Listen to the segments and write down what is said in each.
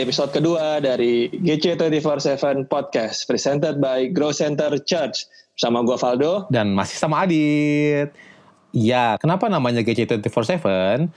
episode kedua dari GC247 Podcast presented by Grow Center Church. Bersama gue Valdo. Dan masih sama Adit. Ya, kenapa namanya GC247?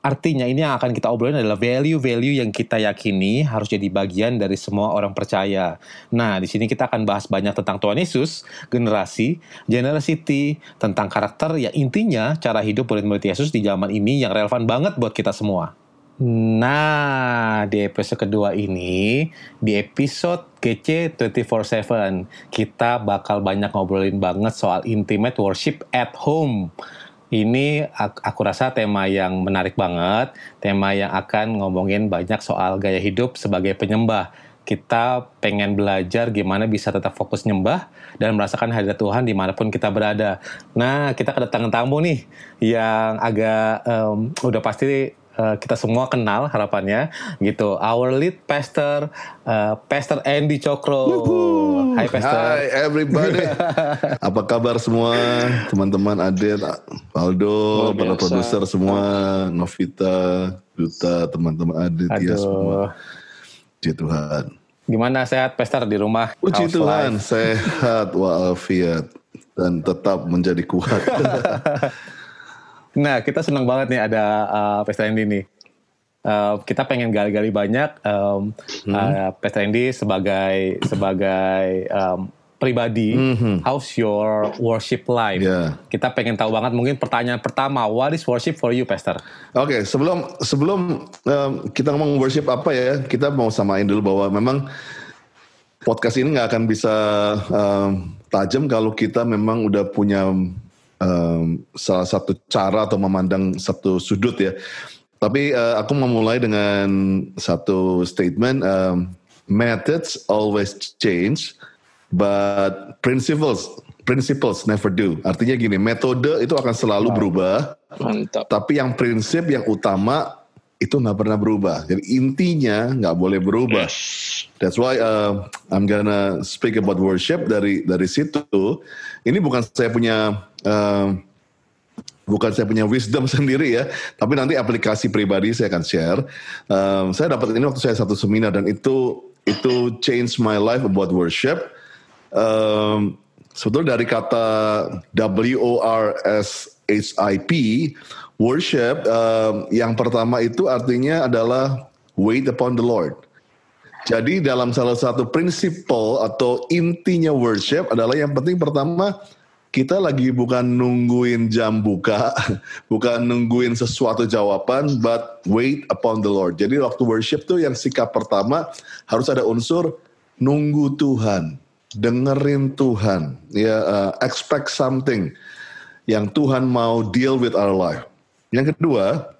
Artinya ini yang akan kita obrolin adalah value-value yang kita yakini harus jadi bagian dari semua orang percaya. Nah, di sini kita akan bahas banyak tentang Tuhan Yesus, generasi, generosity, tentang karakter yang intinya cara hidup murid-murid Yesus di zaman ini yang relevan banget buat kita semua. Nah, di episode kedua ini, di episode GC 24/7, kita bakal banyak ngobrolin banget soal intimate worship at home. Ini aku rasa tema yang menarik banget, tema yang akan ngomongin banyak soal gaya hidup sebagai penyembah. Kita pengen belajar gimana bisa tetap fokus nyembah dan merasakan hadirat Tuhan di mana pun kita berada. Nah, kita kedatangan tamu nih yang agak um, udah pasti uh, kita semua kenal harapannya gitu. Our lead pastor, uh, Pastor Andy Cokro. Hai Pastor. Hai everybody. Apa kabar semua teman-teman Adit, Aldo, para produser semua, Novita, Duta, teman-teman Adit ya semua. Puji Tuhan. Gimana sehat Pastor di rumah? Puji Tuhan, life? sehat walafiat dan tetap menjadi kuat. Nah, kita senang banget nih ada uh, Pesta Andy nih. Uh, kita pengen gali-gali banyak um, hmm. uh, Pesta sebagai sebagai um, pribadi, mm-hmm. how's your worship life? Yeah. Kita pengen tahu banget mungkin pertanyaan pertama, what is worship for you, Pastor? Oke, okay, sebelum sebelum um, kita ngomong worship apa ya, kita mau samain dulu bahwa memang podcast ini nggak akan bisa um, tajam kalau kita memang udah punya um, salah satu cara atau memandang satu sudut ya. Tapi uh, aku memulai dengan satu statement, um, methods always change, but principles principles never do. Artinya gini, metode itu akan selalu berubah. Mantap. Tapi yang prinsip yang utama itu nggak pernah berubah. Jadi intinya nggak boleh berubah. Yes. That's why uh, I'm gonna speak about worship dari dari situ. Ini bukan saya punya uh, bukan saya punya wisdom sendiri ya, tapi nanti aplikasi pribadi saya akan share. Um, saya dapat ini waktu saya satu seminar dan itu itu change my life about worship. Um, sebetulnya dari kata W O R S H I P worship um, yang pertama itu artinya adalah wait upon the Lord. Jadi dalam salah satu prinsipal atau intinya worship adalah yang penting pertama kita lagi bukan nungguin jam buka, bukan nungguin sesuatu jawaban, but wait upon the Lord. Jadi waktu worship tuh yang sikap pertama harus ada unsur nunggu Tuhan, dengerin Tuhan, ya uh, expect something yang Tuhan mau deal with our life. Yang kedua,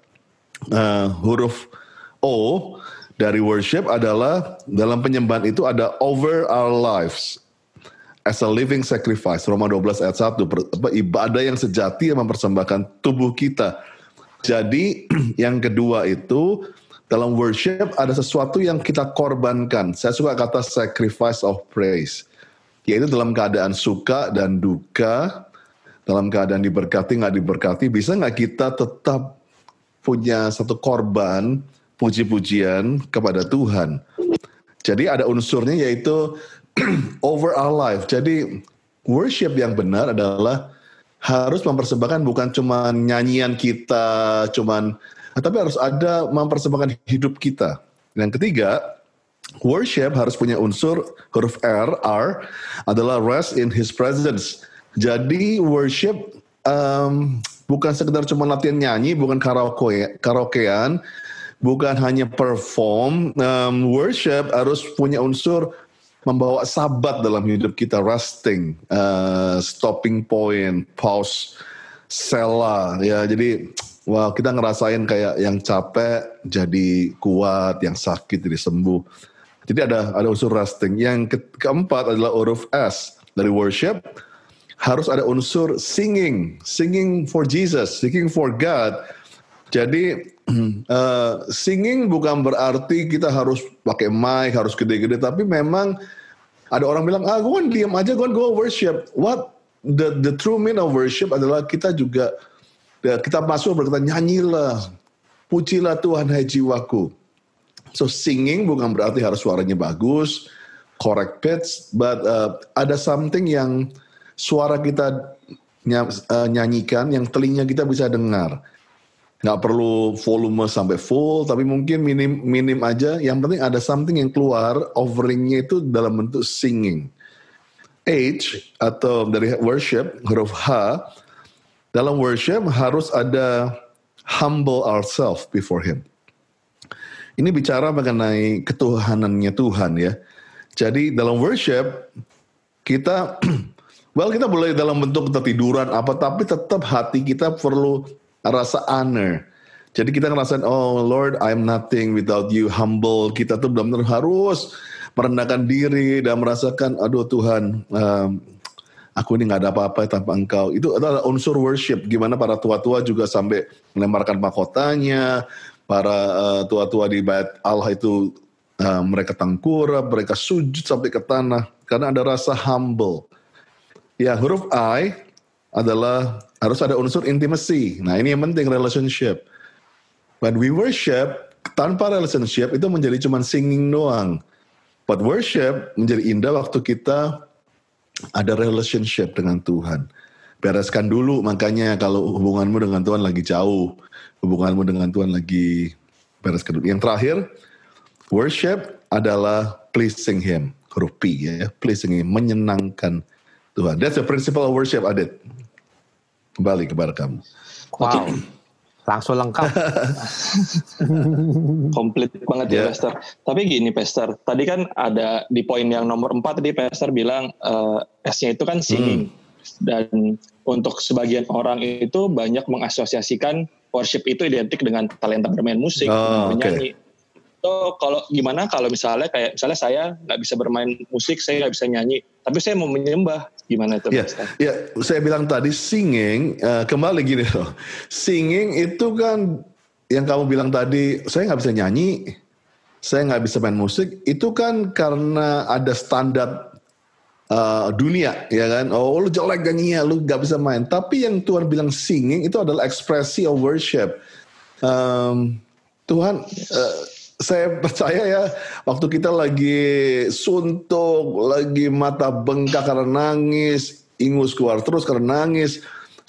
uh, huruf O dari worship adalah dalam penyembahan itu ada over our lives as a living sacrifice. Roma 12 ayat 1 ibadah yang sejati yang mempersembahkan tubuh kita. Jadi yang kedua itu dalam worship ada sesuatu yang kita korbankan. Saya suka kata sacrifice of praise. Yaitu dalam keadaan suka dan duka, dalam keadaan diberkati nggak diberkati, bisa nggak kita tetap punya satu korban puji-pujian kepada Tuhan. Jadi ada unsurnya yaitu over our life. Jadi worship yang benar adalah harus mempersembahkan bukan cuma nyanyian kita, cuman tapi harus ada mempersembahkan hidup kita. Yang ketiga, worship harus punya unsur huruf R, R adalah rest in His presence. Jadi worship um, bukan sekedar cuma latihan nyanyi, bukan karaoke, karaokean, bukan hanya perform. Um, worship harus punya unsur membawa sabat dalam hidup kita, resting, uh, stopping point, pause, sela, ya. Jadi, wah kita ngerasain kayak yang capek jadi kuat, yang sakit jadi sembuh. Jadi ada ada unsur resting. Yang ke keempat adalah huruf S dari worship. Harus ada unsur singing, singing for Jesus, singing for God. Jadi uh, singing bukan berarti kita harus pakai mic, harus gede-gede, tapi memang ada orang bilang, ah gue kan diam aja, gue gue worship. What the the true meaning of worship adalah kita juga ya, kita masuk berkata nyanyilah, pujilah Tuhan hai jiwaku. So singing bukan berarti harus suaranya bagus, correct pitch, but uh, ada something yang suara kita uh, nyanyikan yang telinga kita bisa dengar. Nggak perlu volume sampai full, tapi mungkin minim minim aja. Yang penting ada something yang keluar, offeringnya itu dalam bentuk singing. H atau dari worship huruf H dalam worship harus ada humble ourselves before Him. Ini bicara mengenai ketuhanannya Tuhan ya. Jadi dalam worship kita well kita boleh dalam bentuk tertiduran apa tapi tetap hati kita perlu rasa honor. Jadi kita ngerasain oh Lord I'm nothing without you humble. Kita tuh benar-benar harus merendahkan diri dan merasakan aduh Tuhan um, aku ini nggak ada apa-apa tanpa engkau. Itu adalah unsur worship. Gimana para tua-tua juga sampai melemparkan mahkotanya, para uh, tua-tua di bait Allah itu uh, mereka tangkurap, mereka sujud sampai ke tanah karena ada rasa humble. Ya, huruf I adalah harus ada unsur intimacy. Nah, ini yang penting relationship. When we worship tanpa relationship itu menjadi cuma singing doang. But worship menjadi indah waktu kita ada relationship dengan Tuhan. Bereskan dulu makanya kalau hubunganmu dengan Tuhan lagi jauh hubunganmu dengan Tuhan lagi beres kedua. Yang terakhir, worship adalah pleasing Him, huruf P ya, pleasing Him, menyenangkan Tuhan. That's the principle of worship, Adit. Kembali kepada kamu. Wow. Langsung lengkap. Komplit banget yeah. ya, ya. Pastor. Tapi gini, Pastor. Tadi kan ada di poin yang nomor 4 tadi Pastor bilang uh, S-nya itu kan singing. Hmm. Dan untuk sebagian orang itu banyak mengasosiasikan worship itu identik dengan talenta bermain musik, oh, menyanyi. Okay. So kalau gimana kalau misalnya kayak misalnya saya nggak bisa bermain musik, saya nggak bisa nyanyi, tapi saya mau menyembah, gimana itu? Ya, yeah, saya bilang tadi singing uh, kembali gini loh, singing itu kan yang kamu bilang tadi, saya nggak bisa nyanyi, saya nggak bisa main musik, itu kan karena ada standar uh, dunia ya kan? Oh lu jelek ya lu gak bisa main. Tapi yang Tuhan bilang singing itu adalah ekspresi of worship. Um, Tuhan uh, saya percaya ya waktu kita lagi suntuk lagi mata bengkak karena nangis ingus keluar terus karena nangis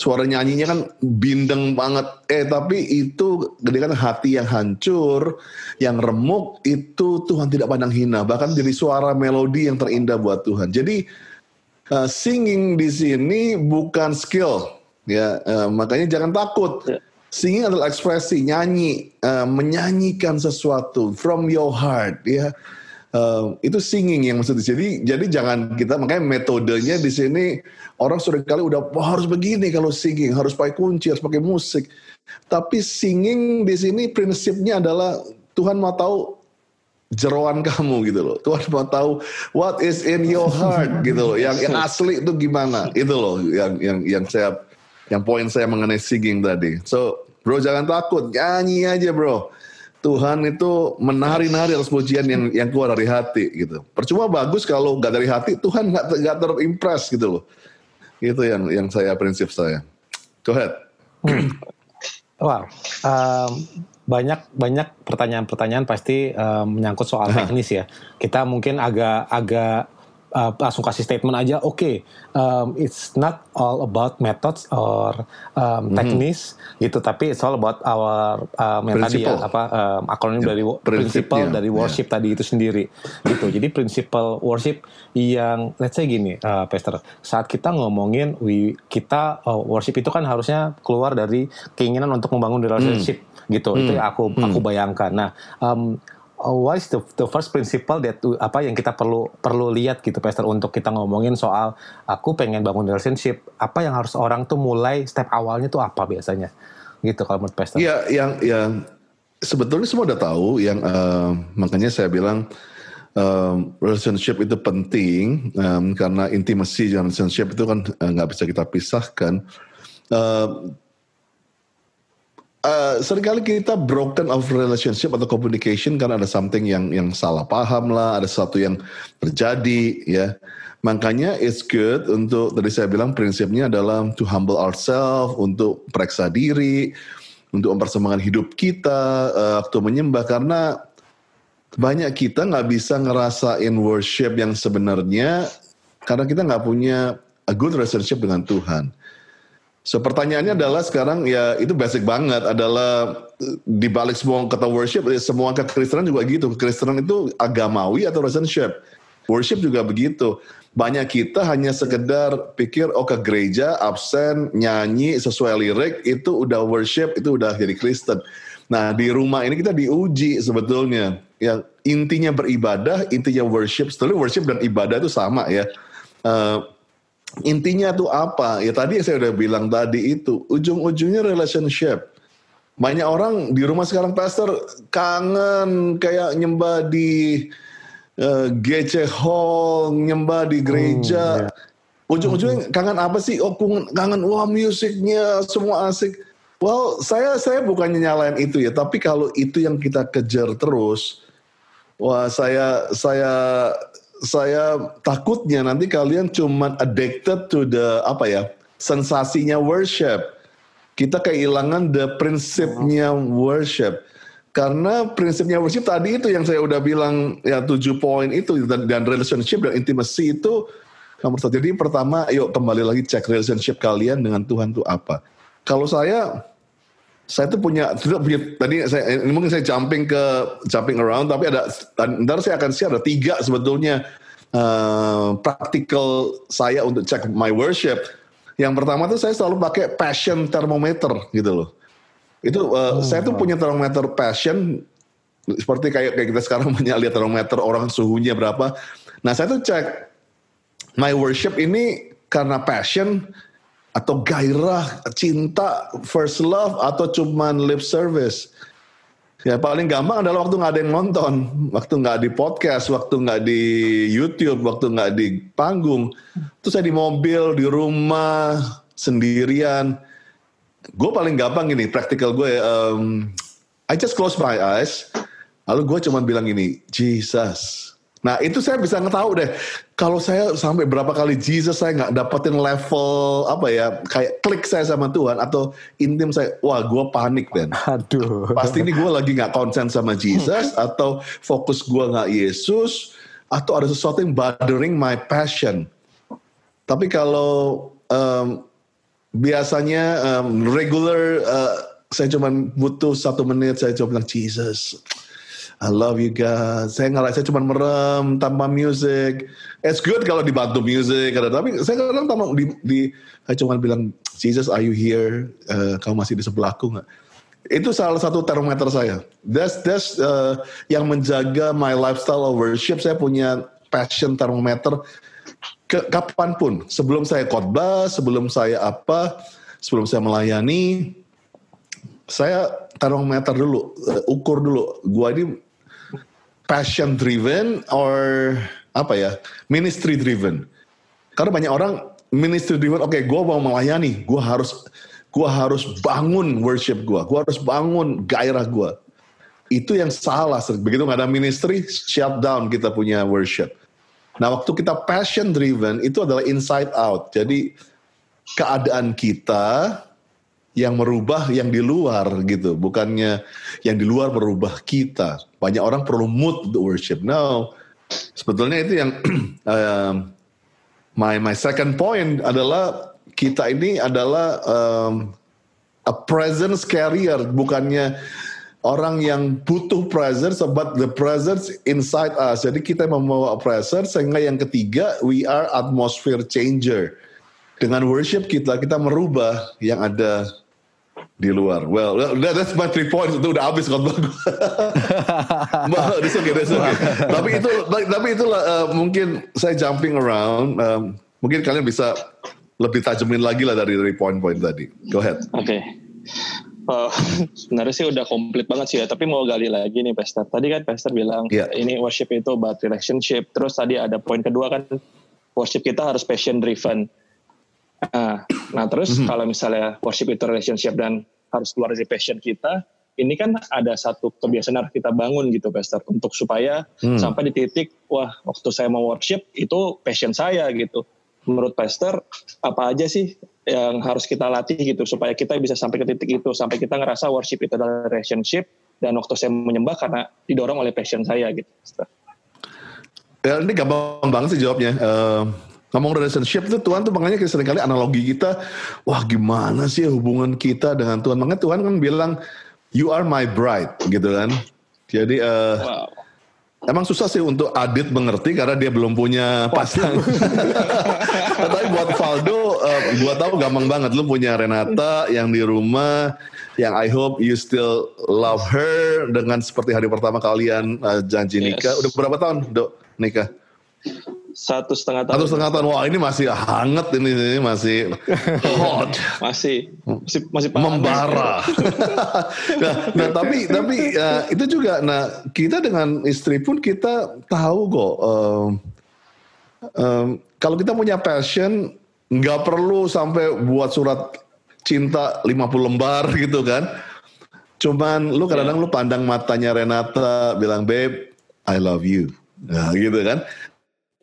suara nyanyinya kan bindeng banget. Eh tapi itu ketika hati yang hancur, yang remuk itu Tuhan tidak pandang hina. Bahkan jadi suara melodi yang terindah buat Tuhan. Jadi uh, singing di sini bukan skill, ya. Uh, makanya jangan takut. Ya. Singing adalah ekspresi nyanyi, uh, menyanyikan sesuatu from your heart, ya uh, itu singing yang maksudnya. Jadi jadi jangan kita makanya metodenya di sini orang sudah kali udah oh, harus begini kalau singing harus pakai kunci harus pakai musik. Tapi singing di sini prinsipnya adalah Tuhan mau tahu jeroan kamu gitu loh. Tuhan mau tahu what is in your heart gitu loh. Yang yang asli itu gimana? Itu loh yang yang yang saya yang poin saya mengenai singing tadi. So, bro jangan takut, nyanyi aja, bro. Tuhan itu menari-nari atas pujian yang yang keluar dari hati gitu. Percuma bagus kalau nggak dari hati, Tuhan nggak nggak terimpress gitu loh. Itu yang yang saya prinsip saya. Go ahead. Hmm. Wow, um, banyak banyak pertanyaan-pertanyaan pasti um, menyangkut soal teknis ya. Kita mungkin agak agak uh, langsung kasih statement aja oke okay, um, it's not all about methods or um, teknis mm-hmm. gitu tapi it's all about our um, yang tadi ya apa um, akronim yeah. dari principle dari worship yeah. tadi itu sendiri gitu jadi principle worship yang let's say gini uh, Pastor saat kita ngomongin we kita uh, worship itu kan harusnya keluar dari keinginan untuk membangun relationship mm. gitu mm. itu yang aku mm. aku bayangkan nah um, what is the, the first principle that apa yang kita perlu perlu lihat gitu Pastor untuk kita ngomongin soal aku pengen bangun relationship apa yang harus orang tuh mulai step awalnya tuh apa biasanya gitu kalau menurut Pastor? Iya yang yang sebetulnya semua udah tahu yang uh, makanya saya bilang um, relationship itu penting um, karena intimacy dan relationship itu kan nggak uh, bisa kita pisahkan. Uh, Uh, sering kali kita broken of relationship atau communication karena ada something yang yang salah paham lah, ada sesuatu yang terjadi ya. Makanya it's good untuk tadi saya bilang prinsipnya adalah to humble ourselves, untuk periksa diri, untuk mempersembahkan hidup kita uh, waktu menyembah karena banyak kita nggak bisa ngerasain worship yang sebenarnya karena kita nggak punya a good relationship dengan Tuhan. So pertanyaannya adalah sekarang ya itu basic banget adalah di balik semua kata worship ya semua kekristenan juga gitu. Kekristenan itu agamawi atau relationship. Worship juga begitu. Banyak kita hanya sekedar pikir oh ke gereja absen nyanyi sesuai lirik itu udah worship itu udah jadi Kristen. Nah di rumah ini kita diuji sebetulnya yang intinya beribadah intinya worship. Sebetulnya worship dan ibadah itu sama ya. Uh, intinya tuh apa? Ya tadi saya udah bilang tadi itu ujung-ujungnya relationship. Banyak orang di rumah sekarang pastor kangen kayak nyembah di uh, eh, GC Hall, nyembah di gereja. Hmm, yeah. Ujung-ujungnya kangen apa sih? Oh kangen wah musiknya semua asik. Well, saya saya bukannya nyalain itu ya, tapi kalau itu yang kita kejar terus, wah saya saya saya takutnya nanti kalian cuma addicted to the apa ya sensasinya worship. Kita kehilangan the prinsipnya worship. Karena prinsipnya worship tadi itu yang saya udah bilang ya tujuh poin itu dan, dan relationship dan intimacy itu nomor satu. Jadi pertama, yuk kembali lagi cek relationship kalian dengan Tuhan itu apa. Kalau saya saya tuh punya sudah punya tadi saya ini mungkin saya jumping ke jumping around tapi ada ntar saya akan share ada tiga sebetulnya uh, praktikal saya untuk cek my worship. Yang pertama tuh saya selalu pakai passion thermometer gitu loh. Itu uh, oh. saya tuh punya termometer passion seperti kayak kayak kita sekarang punya lihat termometer orang suhunya berapa. Nah saya tuh cek my worship ini karena passion atau gairah, cinta, first love atau cuman lip service. Ya paling gampang adalah waktu nggak ada yang nonton, waktu nggak di podcast, waktu nggak di YouTube, waktu nggak di panggung. Terus saya di mobil, di rumah, sendirian. Gue paling gampang gini, praktikal gue. Um, I just close my eyes, lalu gue cuma bilang gini, Jesus, Nah itu saya bisa ngetahu deh. Kalau saya sampai berapa kali Jesus saya nggak dapetin level apa ya kayak klik saya sama Tuhan atau intim saya, wah gue panik Ben. Aduh. Pasti ini gue lagi nggak konsen sama Jesus atau fokus gue nggak Yesus atau ada sesuatu yang bothering my passion. Tapi kalau um, biasanya um, regular uh, saya cuma butuh satu menit saya coba bilang Jesus I love you guys. Saya ngerasa cuma merem tanpa music. It's good kalau dibantu music, tapi saya kadang tanpa di, di saya cuma bilang Jesus, are you here? Uh, kamu masih di sebelahku nggak? Itu salah satu termometer saya. That's that's uh, yang menjaga my lifestyle of worship. Saya punya passion termometer ke kapan pun. Sebelum saya khotbah, sebelum saya apa, sebelum saya melayani, saya termometer dulu, uh, ukur dulu. Gua ini passion driven or apa ya ministry driven karena banyak orang ministry driven oke okay, gue mau melayani gue harus gue harus bangun worship gue gue harus bangun gairah gue itu yang salah begitu nggak ada ministry shut down kita punya worship. Nah waktu kita passion driven itu adalah inside out. Jadi keadaan kita yang merubah yang di luar gitu, bukannya yang di luar merubah kita. Banyak orang perlu mood untuk worship. No, sebetulnya itu yang um, my my second point adalah kita ini adalah um, a presence carrier, bukannya orang yang butuh presence, but the presence inside us. Jadi kita membawa presence, sehingga yang ketiga we are atmosphere changer. Dengan worship kita, kita merubah yang ada di luar. Well, that, that's my three points itu udah habis khotbah gue. okay, that's okay. tapi itu tapi itulah uh, mungkin saya jumping around. Um, mungkin kalian bisa lebih tajamin lagi lah dari dari poin-poin tadi. Go ahead. Oke. Okay. Uh, sebenarnya sih udah komplit banget sih ya, tapi mau gali lagi nih Pastor. Tadi kan Pastor bilang yeah. ini worship itu about relationship. Terus tadi ada poin kedua kan worship kita harus passion driven. Nah, nah terus mm-hmm. kalau misalnya worship itu relationship dan harus keluar dari passion kita, ini kan ada satu kebiasaan harus kita bangun gitu Pastor untuk supaya hmm. sampai di titik wah waktu saya mau worship itu passion saya gitu. Menurut Pastor apa aja sih yang harus kita latih gitu supaya kita bisa sampai ke titik itu sampai kita ngerasa worship itu adalah relationship dan waktu saya menyembah karena didorong oleh passion saya gitu. Ya, ini gampang banget sih jawabnya. Uh, ngomong relationship itu Tuhan tuh makanya sering kali analogi kita, wah gimana sih hubungan kita dengan Tuhan. Makanya Tuhan kan bilang, you are my bride gitu kan. Jadi uh, wow. Emang susah sih untuk Adit mengerti karena dia belum punya pasangan. Tapi buat Valdo, uh, gua tahu gampang banget. Lu punya Renata yang di rumah, yang I hope you still love her dengan seperti hari pertama kalian uh, janji nikah. Yes. Udah berapa tahun, Dok, nikah? Satu setengah tahun. Satu setengah tahun. Wah ini masih hangat ini, ini masih hot. masih masih masih membara. nah, nah tapi tapi uh, itu juga. Nah kita dengan istri pun kita tahu kok. Um, um, kalau kita punya passion, nggak perlu sampai buat surat cinta 50 lembar gitu kan. Cuman lu kadang-kadang yeah. lu pandang matanya Renata bilang babe I love you. Nah gitu kan.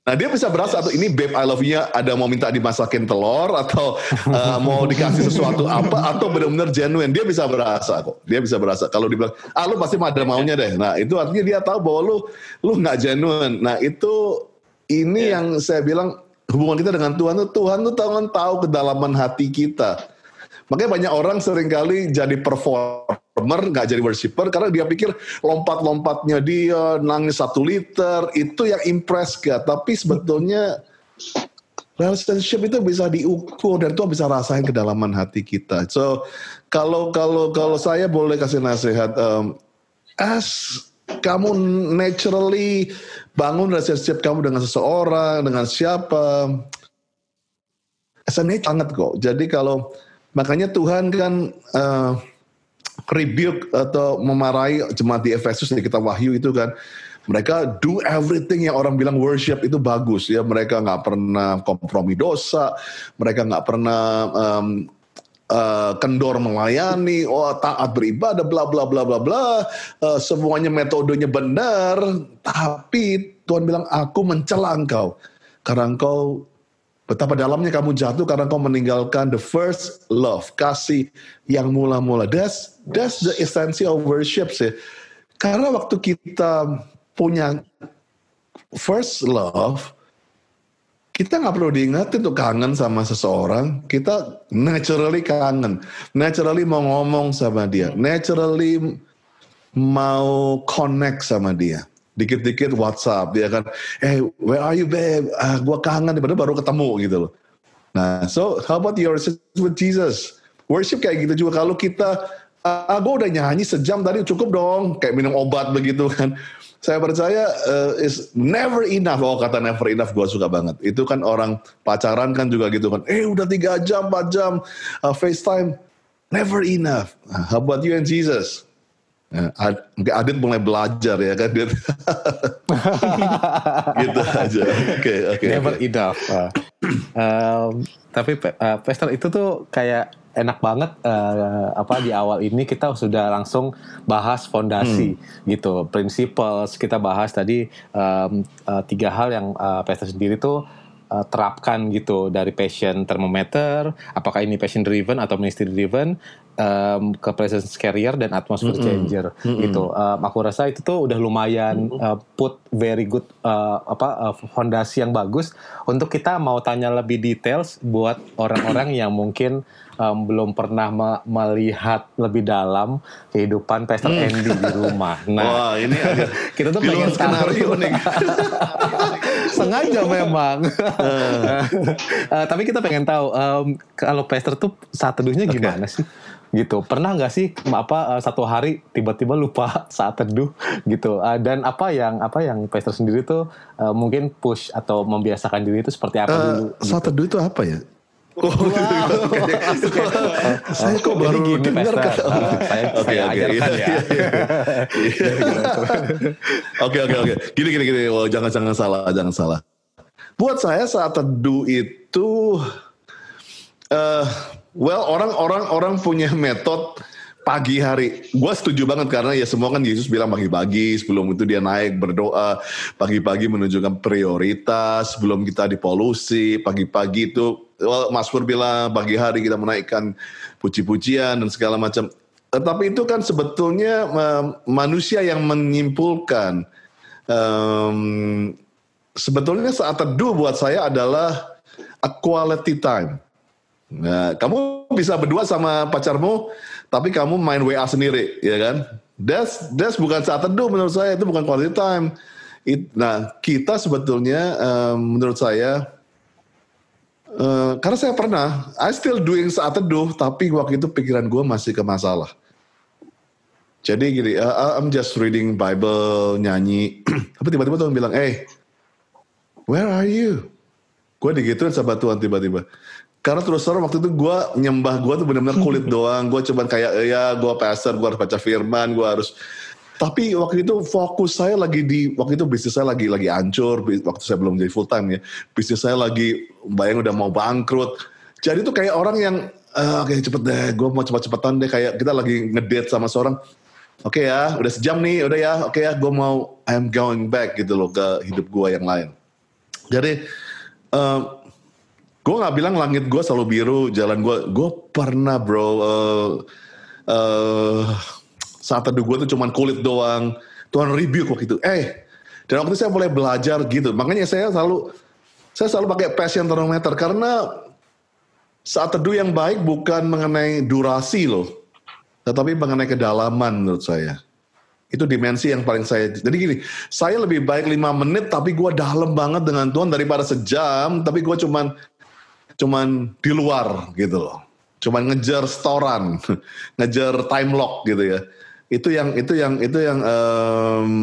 Nah dia bisa berasa atau ini babe I love you-nya ada mau minta dimasakin telur atau uh, mau dikasih sesuatu apa atau benar-benar genuine. Dia bisa berasa kok dia bisa berasa. Kalau dibilang ah lu pasti ada maunya deh. Nah itu artinya dia tahu bahwa lu lu nggak genuine. Nah itu ini yeah. yang saya bilang hubungan kita dengan Tuhan tuh Tuhan tuh tahu tahu kedalaman hati kita. Makanya banyak orang sering kali jadi perform drummer nggak jadi worshiper karena dia pikir lompat-lompatnya dia nangis satu liter itu yang impress gak tapi sebetulnya relationship itu bisa diukur dan Tuhan bisa rasain kedalaman hati kita. So kalau kalau kalau saya boleh kasih nasihat um, as kamu naturally bangun relationship kamu dengan seseorang dengan siapa SNH sangat kok. Jadi kalau makanya Tuhan kan uh, rebuke atau memarahi jemaat di Efesus di kitab Wahyu itu kan. Mereka do everything yang orang bilang worship itu bagus ya. Mereka nggak pernah kompromi dosa mereka nggak pernah um, uh, kendor melayani oh taat beribadah bla bla bla bla bla. Uh, semuanya metodenya benar. Tapi Tuhan bilang aku mencela engkau karena engkau Betapa dalamnya kamu jatuh karena kau meninggalkan the first love, kasih yang mula-mula. That's that's the essence of worship sih. Karena waktu kita punya first love, kita nggak perlu diingetin tuh kangen sama seseorang. Kita naturally kangen, naturally mau ngomong sama dia, naturally mau connect sama dia dikit-dikit WhatsApp dia kan, eh hey, where are you babe? Ah, gua kangen, padahal baru ketemu gitu loh. Nah, so how about your with Jesus? Worship kayak gitu juga kalau kita, ah, gue udah nyanyi sejam tadi cukup dong, kayak minum obat begitu kan. Saya percaya uh, is never enough. Oh kata never enough gue suka banget. Itu kan orang pacaran kan juga gitu kan. Eh udah tiga jam, empat jam uh, FaceTime. Never enough. How about you and Jesus? Ya, mungkin Adit mulai belajar ya kan Adit. gitu aja. Oke okay, oke. Okay, Never okay. enough. Uh, um, tapi uh, Pester itu tuh kayak enak banget uh, apa di awal ini kita sudah langsung bahas fondasi hmm. gitu, principles kita bahas tadi um, uh, tiga hal yang uh, Pester sendiri tuh uh, terapkan gitu dari passion thermometer, apakah ini passion driven atau ministry driven, um, ke presence carrier dan atmosphere mm -hmm. changer mm -hmm. gitu. Um, aku rasa itu tuh udah lumayan mm -hmm. uh, put very good uh, apa uh, fondasi yang bagus untuk kita mau tanya lebih details buat orang-orang yang mungkin um, belum pernah me melihat lebih dalam kehidupan Pastor mm. Andy di rumah. Nah, Wah, ini agak kita tuh pengen skenario nih. Sengaja memang. uh. uh, tapi kita pengen tahu um, kalau Pastor tuh saat teduhnya gimana okay. sih? Gitu pernah nggak sih apa uh, satu hari tiba-tiba lupa saat teduh gitu uh, dan apa yang apa yang Pastor sendiri tuh uh, mungkin push atau membiasakan diri itu seperti apa uh, dulu saat teduh itu apa ya Oh, wow. saya kok baru gini, dengar kan? saya, ajarkan ya. Oke, oke, oke. Gini, gini, gini. Oh, jangan, jangan salah, jangan salah. Buat saya saat teduh itu, uh, Well, orang-orang orang punya metode pagi hari. Gue setuju banget karena ya semua kan Yesus bilang pagi-pagi sebelum itu dia naik berdoa pagi-pagi menunjukkan prioritas sebelum kita dipolusi pagi-pagi itu well, Mas Pur bilang pagi hari kita menaikkan puji-pujian dan segala macam. tapi itu kan sebetulnya manusia yang menyimpulkan. Um, sebetulnya saat teduh buat saya adalah a quality time. Nah, kamu bisa berdua sama pacarmu, tapi kamu main WA sendiri, ya kan? That's that's bukan saat teduh menurut saya itu bukan quality time. It, nah kita sebetulnya um, menurut saya uh, karena saya pernah I still doing saat teduh tapi waktu itu pikiran gue masih ke masalah. Jadi gini, uh, I'm just reading Bible, nyanyi. Tapi tiba-tiba Tuhan bilang, eh, where are you? Gue digituin sama Tuhan tiba-tiba. Karena terus terang waktu itu gue nyembah gue tuh benar-benar kulit doang. Gue cuman kayak, ya gue pastor, gue harus baca firman, gue harus... Tapi waktu itu fokus saya lagi di, waktu itu bisnis saya lagi lagi hancur, waktu saya belum jadi full time ya. Bisnis saya lagi, bayang udah mau bangkrut. Jadi tuh kayak orang yang, uh, oke okay, cepet deh, gue mau cepet-cepetan deh. Kayak kita lagi ngedate sama seorang, oke okay ya, udah sejam nih, udah ya, oke okay ya, gue mau I'm going back gitu loh ke hidup gue yang lain. Jadi uh, gue nggak bilang langit gue selalu biru, jalan gue, gue pernah bro, uh, uh, saat teduh gue tuh cuman kulit doang, Tuhan rebuke waktu itu, eh, dan waktu itu saya mulai belajar gitu, makanya saya selalu, saya selalu pakai passion thermometer karena saat teduh yang baik bukan mengenai durasi loh, tetapi mengenai kedalaman menurut saya. Itu dimensi yang paling saya. Jadi gini, saya lebih baik lima menit tapi gue dalam banget dengan Tuhan daripada sejam tapi gue cuman cuman di luar gitu loh. Cuman ngejar storan, ngejar time lock gitu ya. Itu yang itu yang itu yang um,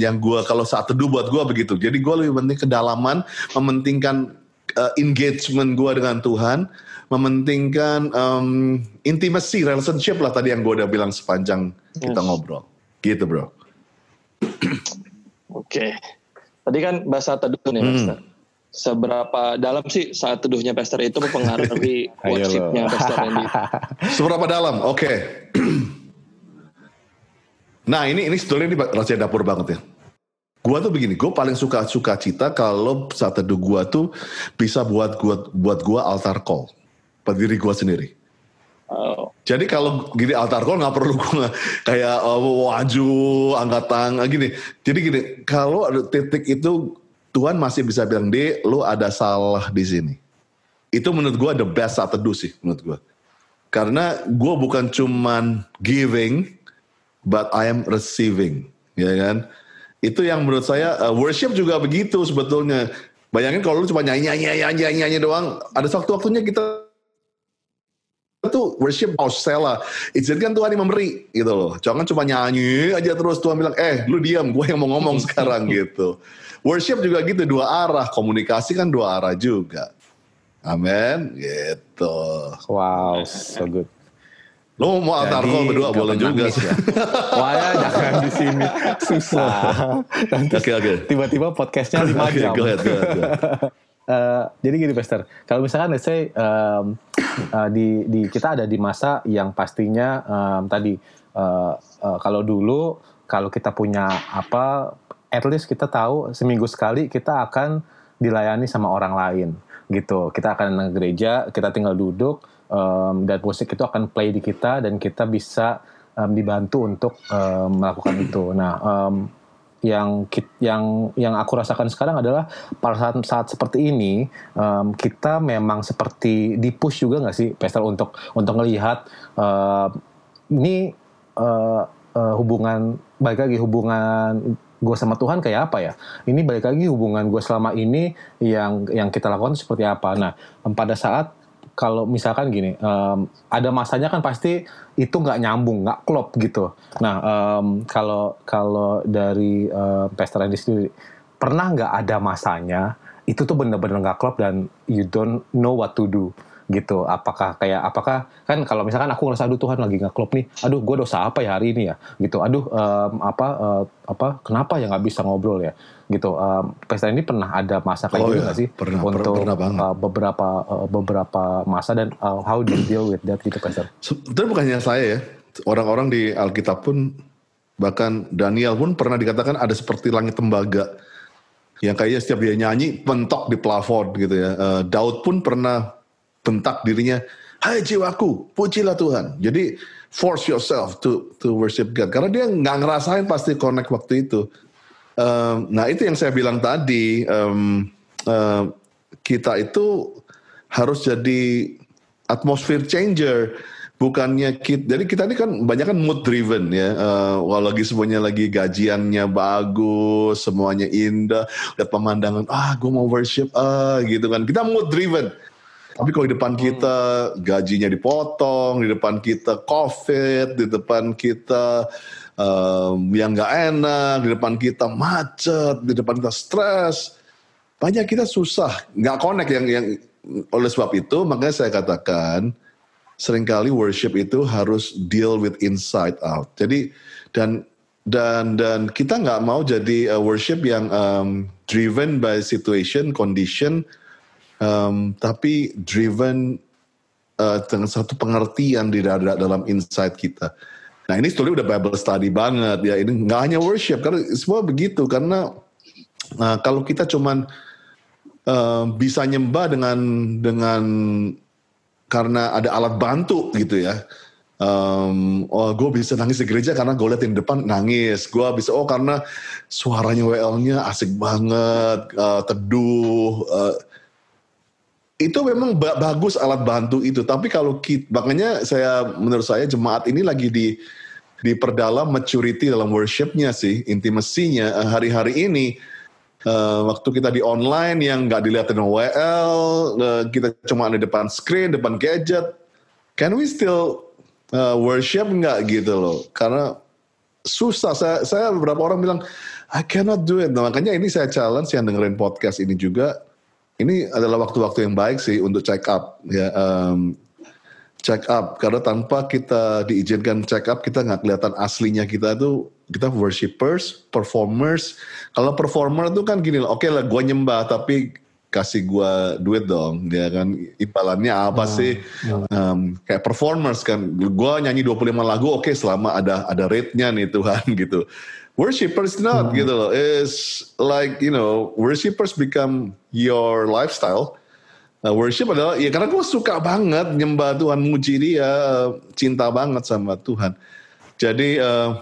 yang gue kalau saat teduh buat gue begitu. Jadi gue lebih penting kedalaman, mementingkan uh, engagement gue dengan Tuhan mementingkan um, intimacy relationship lah tadi yang gue udah bilang sepanjang yes. kita ngobrol gitu bro oke okay. tadi kan bahasa teduh nih hmm. Pastor seberapa dalam sih saat teduhnya Pastor itu mempengaruhi worshipnya Pastor Randy seberapa dalam oke okay. nah ini ini sebetulnya ini rahasia dapur banget ya Gua tuh begini, gue paling suka suka cita kalau saat teduh gua tuh bisa buat gua buat gua altar call buat diri gue sendiri. Oh. Jadi kalau gini altar call nggak perlu gue kayak oh, waju angkat tangan gini. Jadi gini kalau ada titik itu Tuhan masih bisa bilang deh lu ada salah di sini. Itu menurut gue the best saat teduh sih menurut gue. Karena gue bukan cuman giving, but I am receiving, ya kan? Itu yang menurut saya uh, worship juga begitu sebetulnya. Bayangin kalau lu cuma nyanyi nyanyi nyanyi nyanyi, nyanyi doang, ada waktu waktunya kita tuh worship Ausella. Izinkan Tuhan yang memberi gitu loh. Jangan cuma nyanyi aja terus Tuhan bilang, eh lu diam, gue yang mau ngomong sekarang gitu. Worship juga gitu, dua arah. Komunikasi kan dua arah juga. Amin, gitu. Wow, so good. Lo mau altar call berdua boleh juga sih. Ya. Wah ya jangan di sini susah. Oke oke. Okay, okay. Tiba-tiba podcastnya lima okay, jam. Go ahead, go ahead, go ahead. Uh, jadi gini Pester, kalau misalkan let's say um, uh, di, di kita ada di masa yang pastinya um, tadi uh, uh, kalau dulu kalau kita punya apa, at least kita tahu seminggu sekali kita akan dilayani sama orang lain gitu. Kita akan ke gereja, kita tinggal duduk um, dan musik itu akan play di kita dan kita bisa um, dibantu untuk um, melakukan itu. Nah um, yang yang yang aku rasakan sekarang adalah pada saat saat seperti ini um, kita memang seperti dipush juga nggak sih Pastor untuk untuk melihat uh, ini uh, uh, hubungan baik lagi hubungan gue sama Tuhan kayak apa ya? Ini balik lagi hubungan gue selama ini yang yang kita lakukan seperti apa. Nah pada saat kalau misalkan gini, um, ada masanya kan pasti itu nggak nyambung, nggak klop gitu. Nah, um, kalau kalau dari um, Pastor Randy sendiri, pernah nggak ada masanya itu tuh bener-bener nggak klop dan you don't know what to do gitu. Apakah kayak apakah kan kalau misalkan aku ngerasa aduh Tuhan lagi nggak klop nih. Aduh gue dosa apa ya hari ini ya? Gitu. Aduh um, apa uh, apa kenapa ya nggak bisa ngobrol ya? Gitu. Um, pesta ini pernah ada masa kayak oh, gitu nggak iya. sih? Pernah, untuk pernah banget. Uh, beberapa uh, beberapa masa dan uh, how do you deal with that gitu pesta Sebetulnya bukannya saya ya. Orang-orang di Alkitab pun bahkan Daniel pun pernah dikatakan ada seperti langit tembaga. Yang kayaknya setiap dia nyanyi pentok di plafon gitu ya. Uh, Daud pun pernah bentak dirinya, Hai jiwaku, pujilah Tuhan. Jadi force yourself to to worship God karena dia nggak ngerasain pasti connect waktu itu. Um, nah itu yang saya bilang tadi um, um, kita itu harus jadi atmosphere changer bukannya kita jadi kita ini kan banyak kan mood driven ya uh, kalau lagi semuanya lagi gajiannya bagus semuanya indah lihat pemandangan ah gue mau worship ah gitu kan kita mood driven tapi kalau di depan hmm. kita gajinya dipotong di depan kita covid di depan kita um, yang nggak enak di depan kita macet di depan kita stres banyak kita susah nggak connect yang yang oleh sebab itu makanya saya katakan sering kali worship itu harus deal with inside out. Jadi dan dan dan kita nggak mau jadi uh, worship yang um, driven by situation, condition, um, tapi driven uh, dengan satu pengertian di dalam inside kita. Nah ini story udah Bible study banget ya. Ini nggak hanya worship karena semua begitu karena uh, kalau kita cuman uh, bisa nyembah dengan dengan karena ada alat bantu gitu ya. Um, oh gue bisa nangis di gereja karena gue liatin depan nangis. Gue bisa oh karena suaranya WL-nya asik banget, uh, teduh. Uh, itu memang ba bagus alat bantu itu. Tapi kalau kita, makanya saya menurut saya jemaat ini lagi di diperdalam maturity dalam worshipnya sih, intimasinya uh, hari-hari ini uh, waktu kita di online yang nggak dilihatin WL, uh, kita cuma di depan screen, depan gadget, can we still uh, worship nggak gitu loh? Karena susah. Saya, saya beberapa orang bilang I cannot do it. Nah, makanya ini saya challenge yang dengerin podcast ini juga. Ini adalah waktu-waktu yang baik sih untuk check up ya. Um, check up karena tanpa kita diizinkan check up kita nggak kelihatan aslinya kita tuh kita worshipers, performers. Kalau performer tuh kan gini loh, oke okay lah gue nyembah tapi kasih gue duit dong, ya kan imbalannya apa hmm. sih? Hmm. Um, kayak performers kan, gue nyanyi 25 lagu, oke okay, selama ada ada rate-nya nih Tuhan gitu. Worshippers not hmm. gitu loh, is like you know worshippers become your lifestyle. Uh, worship adalah ya karena gue suka banget nyembah Tuhan, muji dia, cinta banget sama Tuhan. Jadi uh,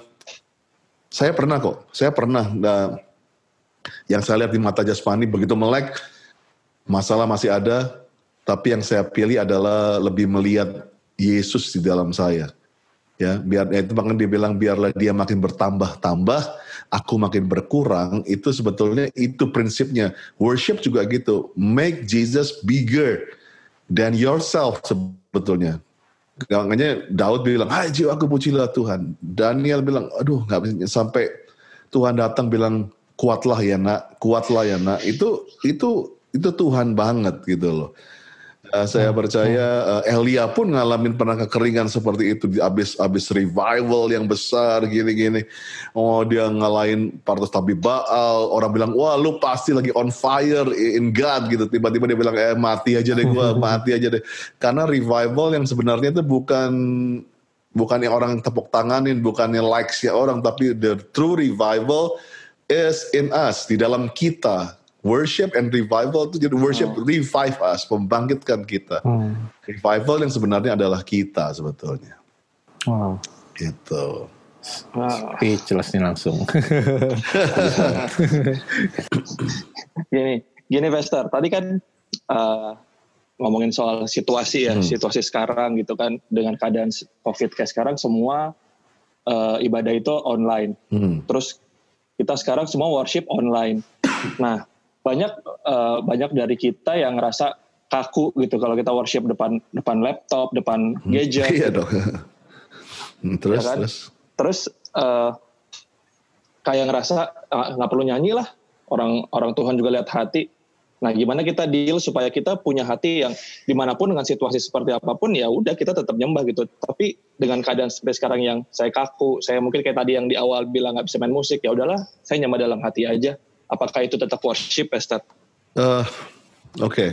saya pernah kok, saya pernah. Nah, yang saya lihat di mata jasmani begitu melek, masalah masih ada, tapi yang saya pilih adalah lebih melihat Yesus di dalam saya. Ya, biar ya itu bahkan dia bilang biarlah dia makin bertambah-tambah, aku makin berkurang. Itu sebetulnya itu prinsipnya. Worship juga gitu. Make Jesus bigger than yourself sebetulnya. Makanya Daud bilang, hai jiwa aku pujilah Tuhan. Daniel bilang, aduh nggak bisa sampai Tuhan datang bilang kuatlah ya nak, kuatlah ya nak. Itu itu itu Tuhan banget gitu loh. Uh, saya hmm. percaya uh, Elia pun ngalamin pernah kekeringan seperti itu di abis abis revival yang besar gini-gini. Oh dia ngalahin partos tabi Baal. Orang bilang wah lu pasti lagi on fire in God gitu. Tiba-tiba dia bilang eh mati aja deh gua mati aja deh. Karena revival yang sebenarnya itu bukan bukan yang orang tepuk tanganin, bukan yang likes ya orang, tapi the true revival is in us di dalam kita worship and revival itu jadi worship hmm. revive us, membangkitkan kita. Hmm. Revival yang sebenarnya adalah kita sebetulnya. Wow. Gitu. Wow. Speechless nih langsung. gini, gini Vester, tadi kan uh, ngomongin soal situasi ya, hmm. situasi sekarang gitu kan, dengan keadaan COVID kayak sekarang semua uh, ibadah itu online. Hmm. Terus kita sekarang semua worship online. Nah, banyak uh, banyak dari kita yang ngerasa kaku gitu kalau kita worship depan depan laptop, depan hmm. gadget. Iya gitu. dong. Hmm, terus ya kan? terus terus uh, kayak ngerasa ah, nggak perlu nyanyi lah orang orang Tuhan juga lihat hati. Nah, gimana kita deal supaya kita punya hati yang di mana pun dengan situasi seperti apa pun ya udah kita tetap nyembah gitu. Tapi dengan keadaan seperti sekarang yang saya kaku, saya mungkin kayak tadi yang di awal bilang nggak bisa main musik ya udahlah, saya nyembah dalam hati aja Apakah itu tetap worship, Esther? Uh, Oke. Okay.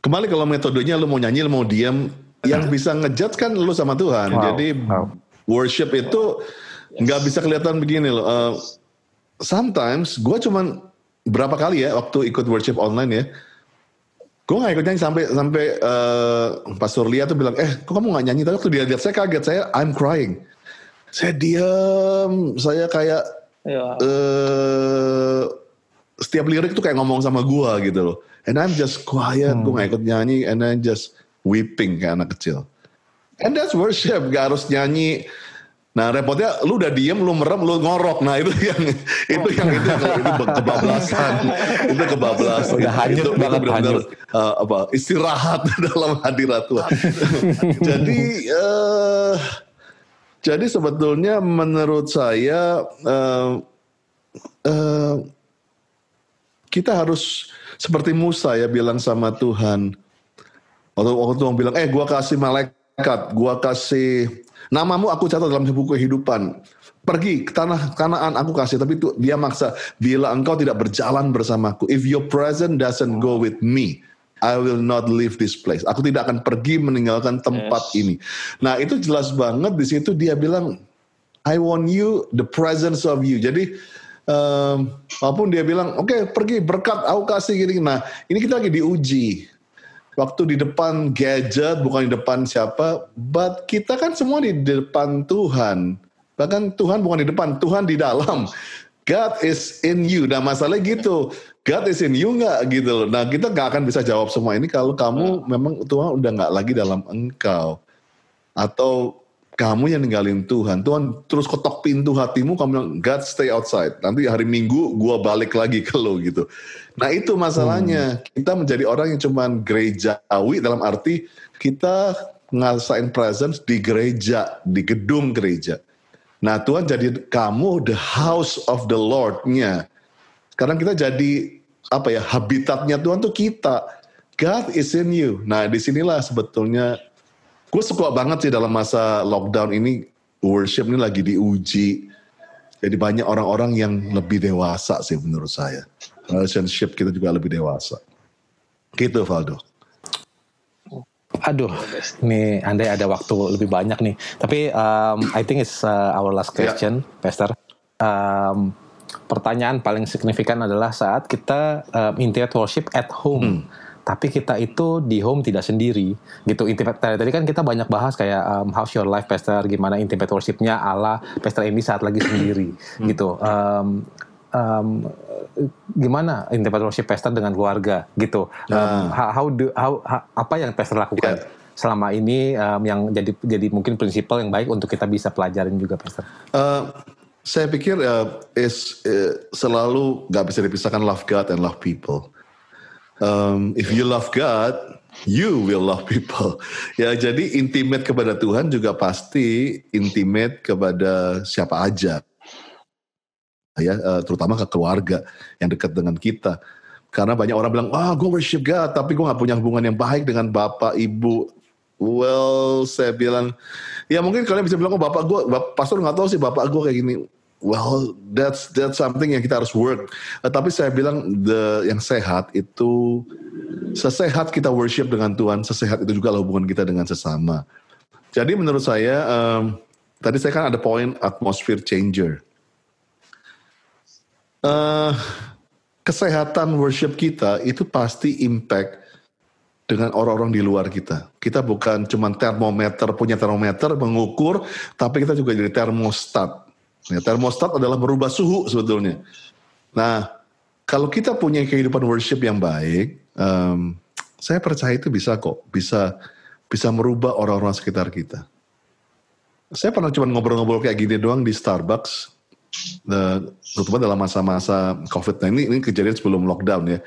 Kembali kalau metodenya lu mau nyanyi, lu mau diam, yang bisa ngejudge kan lu sama Tuhan. Wow. Jadi wow. worship itu nggak yes. bisa kelihatan begini loh. Uh, sometimes gue cuman berapa kali ya waktu ikut worship online ya, gue gak ikut nyanyi sampai sampai uh, Pastor Lia tuh bilang eh kok kamu gak nyanyi tapi waktu dia lihat saya kaget saya I'm crying saya diam saya kayak ya. uh, setiap lirik tuh kayak ngomong sama gue gitu loh and I'm just quiet hmm. gue gak ikut nyanyi and I'm just weeping kayak anak kecil and that's worship gak harus nyanyi Nah repotnya lu udah diem, lu merem, lu ngorok. Nah itu yang itu yang itu, yang, itu kebablasan. itu kebablasan. Udah hanyut itu, banget itu hanyut. Uh, apa istirahat dalam hadirat Tuhan. jadi uh, jadi sebetulnya menurut saya uh, uh, kita harus seperti Musa ya bilang sama Tuhan. Waktu waktu Tuhan bilang, eh gua kasih malaikat, gua kasih Namamu aku catat dalam buku kehidupan. Pergi ke tanah kanaan aku kasih, tapi itu dia maksa. Bila engkau tidak berjalan bersamaku, if your present doesn't go with me, I will not leave this place. Aku tidak akan pergi meninggalkan tempat yes. ini. Nah itu jelas banget di situ dia bilang, I want you the presence of you. Jadi um, walaupun dia bilang, oke okay, pergi berkat aku kasih gini. Nah ini kita lagi diuji waktu di depan gadget bukan di depan siapa but kita kan semua di depan Tuhan bahkan Tuhan bukan di depan Tuhan di dalam God is in you nah masalahnya gitu God is in you nggak gitu loh nah kita nggak akan bisa jawab semua ini kalau kamu memang Tuhan udah nggak lagi dalam engkau atau kamu yang ninggalin Tuhan. Tuhan terus ketok pintu hatimu, kamu bilang, God stay outside. Nanti hari Minggu gua balik lagi ke lo gitu. Nah itu masalahnya. Hmm. Kita menjadi orang yang cuman gerejawi dalam arti kita ngasain presence di gereja, di gedung gereja. Nah Tuhan jadi kamu the house of the Lord-nya. Sekarang kita jadi apa ya habitatnya Tuhan tuh kita. God is in you. Nah di sinilah sebetulnya gue suka banget sih dalam masa lockdown ini worship ini lagi diuji. Jadi banyak orang-orang yang lebih dewasa sih menurut saya. Relationship kita juga lebih dewasa. Gitu Valdo. Aduh, nih andai ada waktu lebih banyak nih. Tapi um, I think it's uh, our last ya. question, yeah. Pastor. Um, pertanyaan paling signifikan adalah saat kita um, intimate worship at home. Hmm. Tapi kita itu di home tidak sendiri. Gitu intimate tadi kan kita banyak bahas kayak um, how's your life pastor? Gimana intimate worshipnya? Ala pastor ini saat lagi sendiri. Hmm. gitu um, um, gimana intimate worship pastor dengan keluarga? Gitu um, nah. how, how do how, how apa yang pastor lakukan yeah selama ini um, yang jadi jadi mungkin prinsipal yang baik untuk kita bisa pelajarin juga pastor? Uh, saya pikir uh, is uh, selalu nggak bisa dipisahkan love God and love people um, if you love God, you will love people. Ya, jadi intimate kepada Tuhan juga pasti intimate kepada siapa aja. Ya, uh, terutama ke keluarga yang dekat dengan kita. Karena banyak orang bilang, wah gue worship God, tapi gue gak punya hubungan yang baik dengan bapak, ibu. Well, saya bilang, ya mungkin kalian bisa bilang, oh bapak gue, bapak, pastor gak tahu sih bapak gue kayak gini Well, that's that's something yang kita harus work. Uh, tapi saya bilang the yang sehat itu sesehat kita worship dengan Tuhan, sesehat itu juga hubungan kita dengan sesama. Jadi menurut saya um, tadi saya kan ada poin atmosphere changer. Uh, kesehatan worship kita itu pasti impact dengan orang-orang di luar kita. Kita bukan cuma termometer, punya termometer mengukur, tapi kita juga jadi termostat Ya, termostat adalah merubah suhu sebetulnya. Nah, kalau kita punya kehidupan worship yang baik, um, saya percaya itu bisa kok, bisa bisa merubah orang-orang sekitar kita. Saya pernah cuma ngobrol-ngobrol kayak gini doang di Starbucks, uh, terutama dalam masa-masa COVID. Nah ini, ini kejadian sebelum lockdown ya.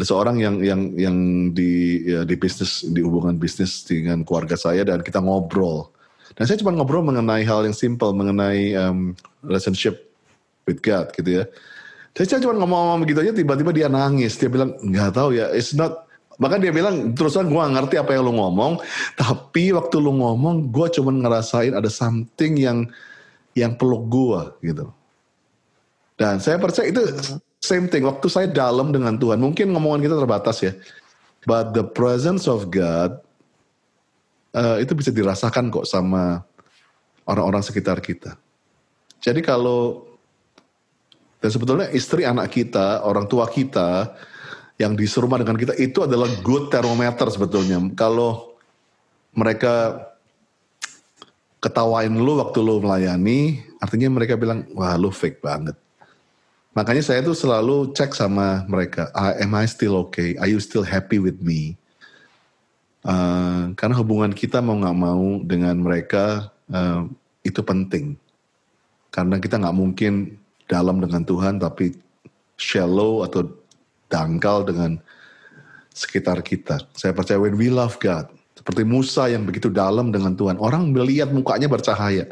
Ada seorang yang yang yang di ya, di bisnis di hubungan bisnis dengan keluarga saya dan kita ngobrol dan saya cuma ngobrol mengenai hal yang simple, mengenai um, relationship with God gitu ya. Saya cuma ngomong-ngomong begitu aja, tiba-tiba dia nangis. Dia bilang, nggak tahu ya, it's not Bahkan dia bilang, terusan gue ngerti apa yang lu ngomong, tapi waktu lu ngomong, gue cuma ngerasain ada something yang yang peluk gue gitu. Dan saya percaya itu same thing. Waktu saya dalam dengan Tuhan, mungkin ngomongan kita terbatas ya. But the presence of God uh, itu bisa dirasakan kok sama orang-orang sekitar kita. Jadi kalau dan sebetulnya istri anak kita, orang tua kita yang di serumah dengan kita itu adalah good thermometer sebetulnya. Kalau mereka ketawain lu waktu lu melayani, artinya mereka bilang, wah lu fake banget. Makanya saya tuh selalu cek sama mereka, am I still okay? Are you still happy with me? Uh, karena hubungan kita mau nggak mau dengan mereka uh, itu penting. Karena kita nggak mungkin dalam dengan Tuhan tapi shallow atau dangkal dengan sekitar kita. Saya percaya when we love God, seperti Musa yang begitu dalam dengan Tuhan, orang melihat mukanya bercahaya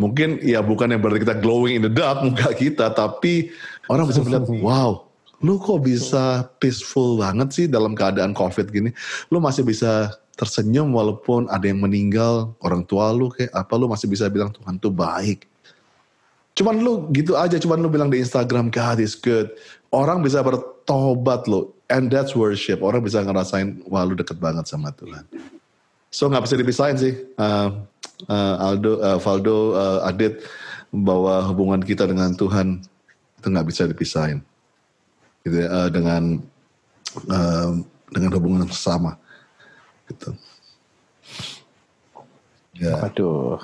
mungkin ya bukan yang berarti kita glowing in the dark muka kita, tapi orang bisa melihat, wow, lu kok bisa peaceful banget sih dalam keadaan COVID gini. Lu masih bisa tersenyum walaupun ada yang meninggal, orang tua lu kayak apa, lu masih bisa bilang Tuhan tuh baik. Cuman lu gitu aja, cuman lu bilang di Instagram, God is good. Orang bisa bertobat lo, and that's worship. Orang bisa ngerasain, wah lu deket banget sama Tuhan. So nggak bisa dipisahin sih. Uh, uh, Aldo, uh, Valdo, uh, Adit bahwa hubungan kita dengan Tuhan itu nggak bisa dipisahin, gitu ya, uh, dengan uh, dengan hubungan sama, gitu. Ya. Aduh,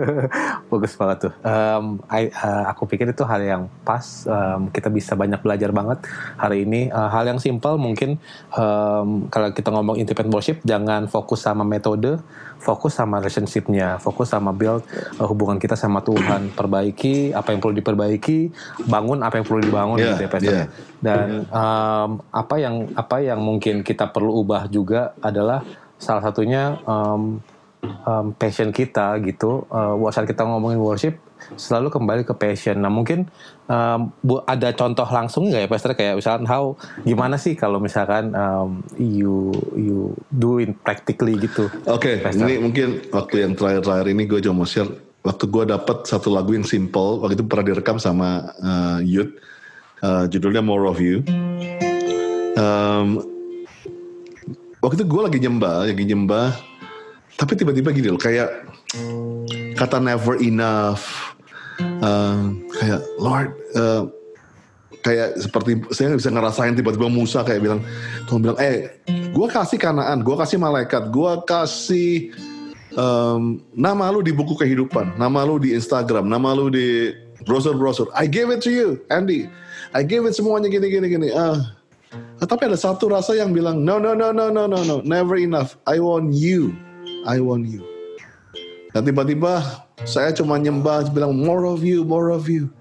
bagus banget tuh. Um, I, uh, aku pikir itu hal yang pas. Um, kita bisa banyak belajar banget hari ini. Uh, hal yang simpel mungkin um, kalau kita ngomong independent worship, jangan fokus sama metode, fokus sama relationshipnya, fokus sama build uh, hubungan kita sama Tuhan. Perbaiki apa yang perlu diperbaiki, bangun apa yang perlu dibangun yeah, gitu ya, Pastor. Yeah. Dan um, apa yang apa yang mungkin kita perlu ubah juga adalah salah satunya um, um, passion kita gitu. Uh, saat kita ngomongin worship selalu kembali ke passion. Nah mungkin um, bu, ada contoh langsung nggak ya Pastor kayak misalkan how gimana sih kalau misalkan um, you you doing practically gitu. Oke, okay, ini mungkin waktu yang terakhir-terakhir ini gue cuma mau share waktu gue dapat satu lagu yang simple waktu itu pernah direkam sama uh, Youth uh, judulnya More of You. Um, waktu itu gue lagi nyembah, lagi nyembah tapi tiba-tiba gini loh kayak kata never enough uh, kayak Lord uh, kayak seperti saya bisa ngerasain tiba-tiba Musa kayak bilang Tuhan bilang eh gue kasih kanaan gue kasih malaikat gue kasih um, nama lu di buku kehidupan nama lu di Instagram nama lu di browser-browser. I gave it to you Andy. I gave it semuanya gini gini gini. Ah. Uh, tapi ada satu rasa yang bilang no no no no no no no never enough. I want you I want you. Dan tiba-tiba saya cuma nyembah bilang more of you, more of you.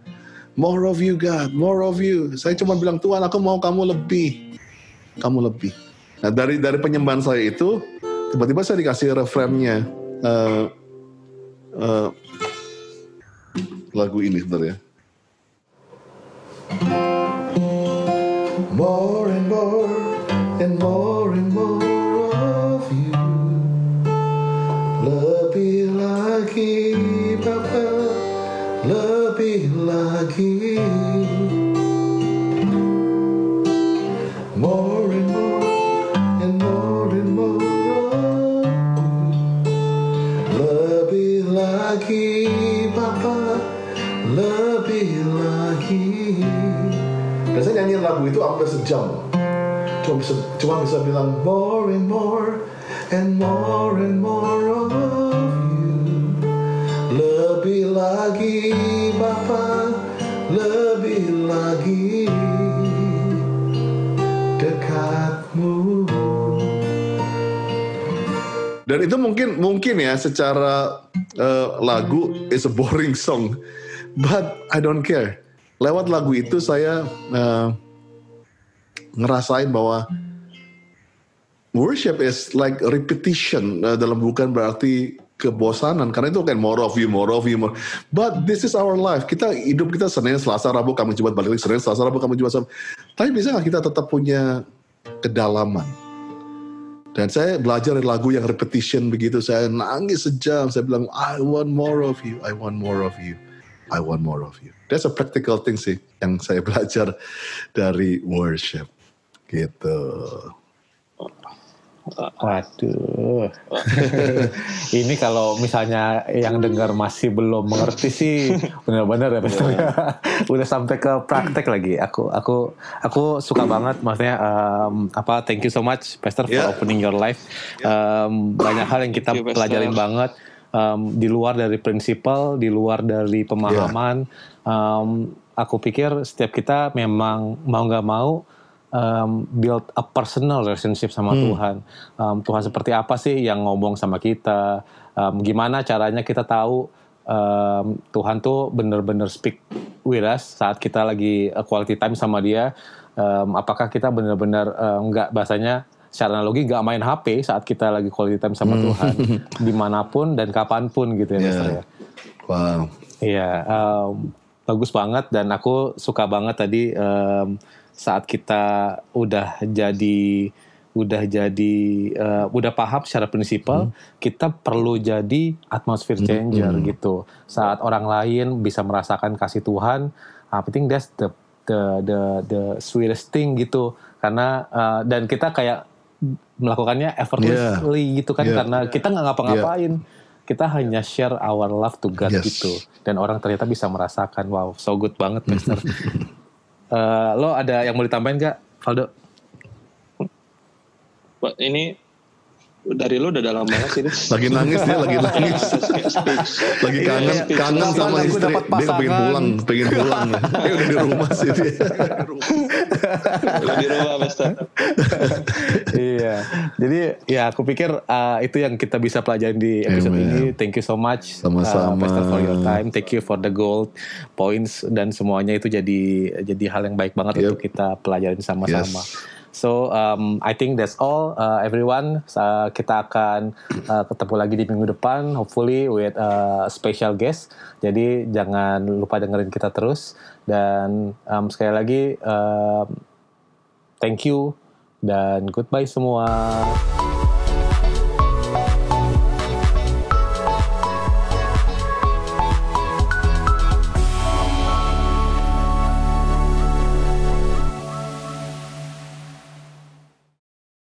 More of you God, more of you. Saya cuma bilang Tuhan aku mau kamu lebih. Kamu lebih. Nah dari dari penyembahan saya itu tiba-tiba saya dikasih referennya uh, uh, lagu ini sebenarnya. More and more and more and more Lebih lagi. More and more And more and more. Lebih lagi Bapa Lebih lagi. Dan saya nyanyi lagu itu hampir sejam. Cuma bisa, cuma bisa bilang More and more and more and dan itu mungkin mungkin ya secara uh, lagu is a boring song but I don't care lewat lagu itu saya uh, ngerasain bahwa worship is like repetition uh, dalam bukan berarti kebosanan karena itu kan more of you, more of you, more. But this is our life. Kita hidup kita Senin, Selasa, Rabu, kami Jumat balik lagi Senin, Selasa, Rabu, kami Jumat. Tapi bisa nggak kita tetap punya kedalaman? Dan saya belajar lagu yang repetition begitu. Saya nangis sejam. Saya bilang, I want more of you. I want more of you. I want more of you. That's a practical thing sih yang saya belajar dari worship. Gitu. Waduh. ini kalau misalnya yang dengar masih belum mengerti sih benar-benar ya Pastor ya. Udah sampai ke praktek lagi. Aku aku aku suka banget maksudnya um, apa thank you so much Pastor for Yeah. opening your life. Um, banyak hal yang kita you, pelajarin banget um, di luar dari prinsipal, di luar dari pemahaman. Um, aku pikir setiap kita memang mau nggak mau um, build a personal relationship sama Tuhan. Um, Tuhan seperti apa sih yang ngomong sama kita? Um, gimana caranya kita tahu um, Tuhan tuh bener-bener speak with us saat kita lagi uh, quality time sama Dia? Um, apakah kita bener-bener uh, nggak bahasanya secara analogi nggak main HP saat kita lagi quality time sama Tuhan di mana pun dan kapan pun gitu ya, Yeah. Pastor ya. Wow. Iya, em, bagus banget dan aku suka banget tadi em, saat kita udah jadi udah jadi eh, udah paham secara prinsipal kita perlu jadi atmosphere changer gitu. Saat orang lain bisa merasakan kasih Tuhan, I think that's the the the the sweetest thing gitu. Karena eh, dan kita kayak melakukannya effortlessly gitu kan Yeah. karena kita nggak ngapa-ngapain kita hanya share our love to God Yes. gitu dan orang ternyata bisa merasakan wow so good banget Pastor Eh, lo ada yang mau ditambahin gak Valdo Wah, ini dari lu udah dalam banget sih. Lagi nangis dia, lagi nangis. lagi kangen, Iya, kangen sama aku istri. Dia pengen pulang, pengen pulang. Dia udah di rumah sih dia. Di rumah, iya jadi ya aku pikir uh, itu yang kita bisa pelajarin di episode Amen. ini thank you so much Sama-sama. uh, Pastor for your time thank you for the gold points dan semuanya itu jadi jadi hal yang baik banget Yep. untuk kita pelajarin sama-sama Yes. So um, I think that's all uh, everyone. Uh, kita akan uh, ketemu lagi di minggu depan, hopefully with a special guest. Jadi jangan lupa dengerin kita terus dan um, sekali lagi um, thank you dan goodbye semua.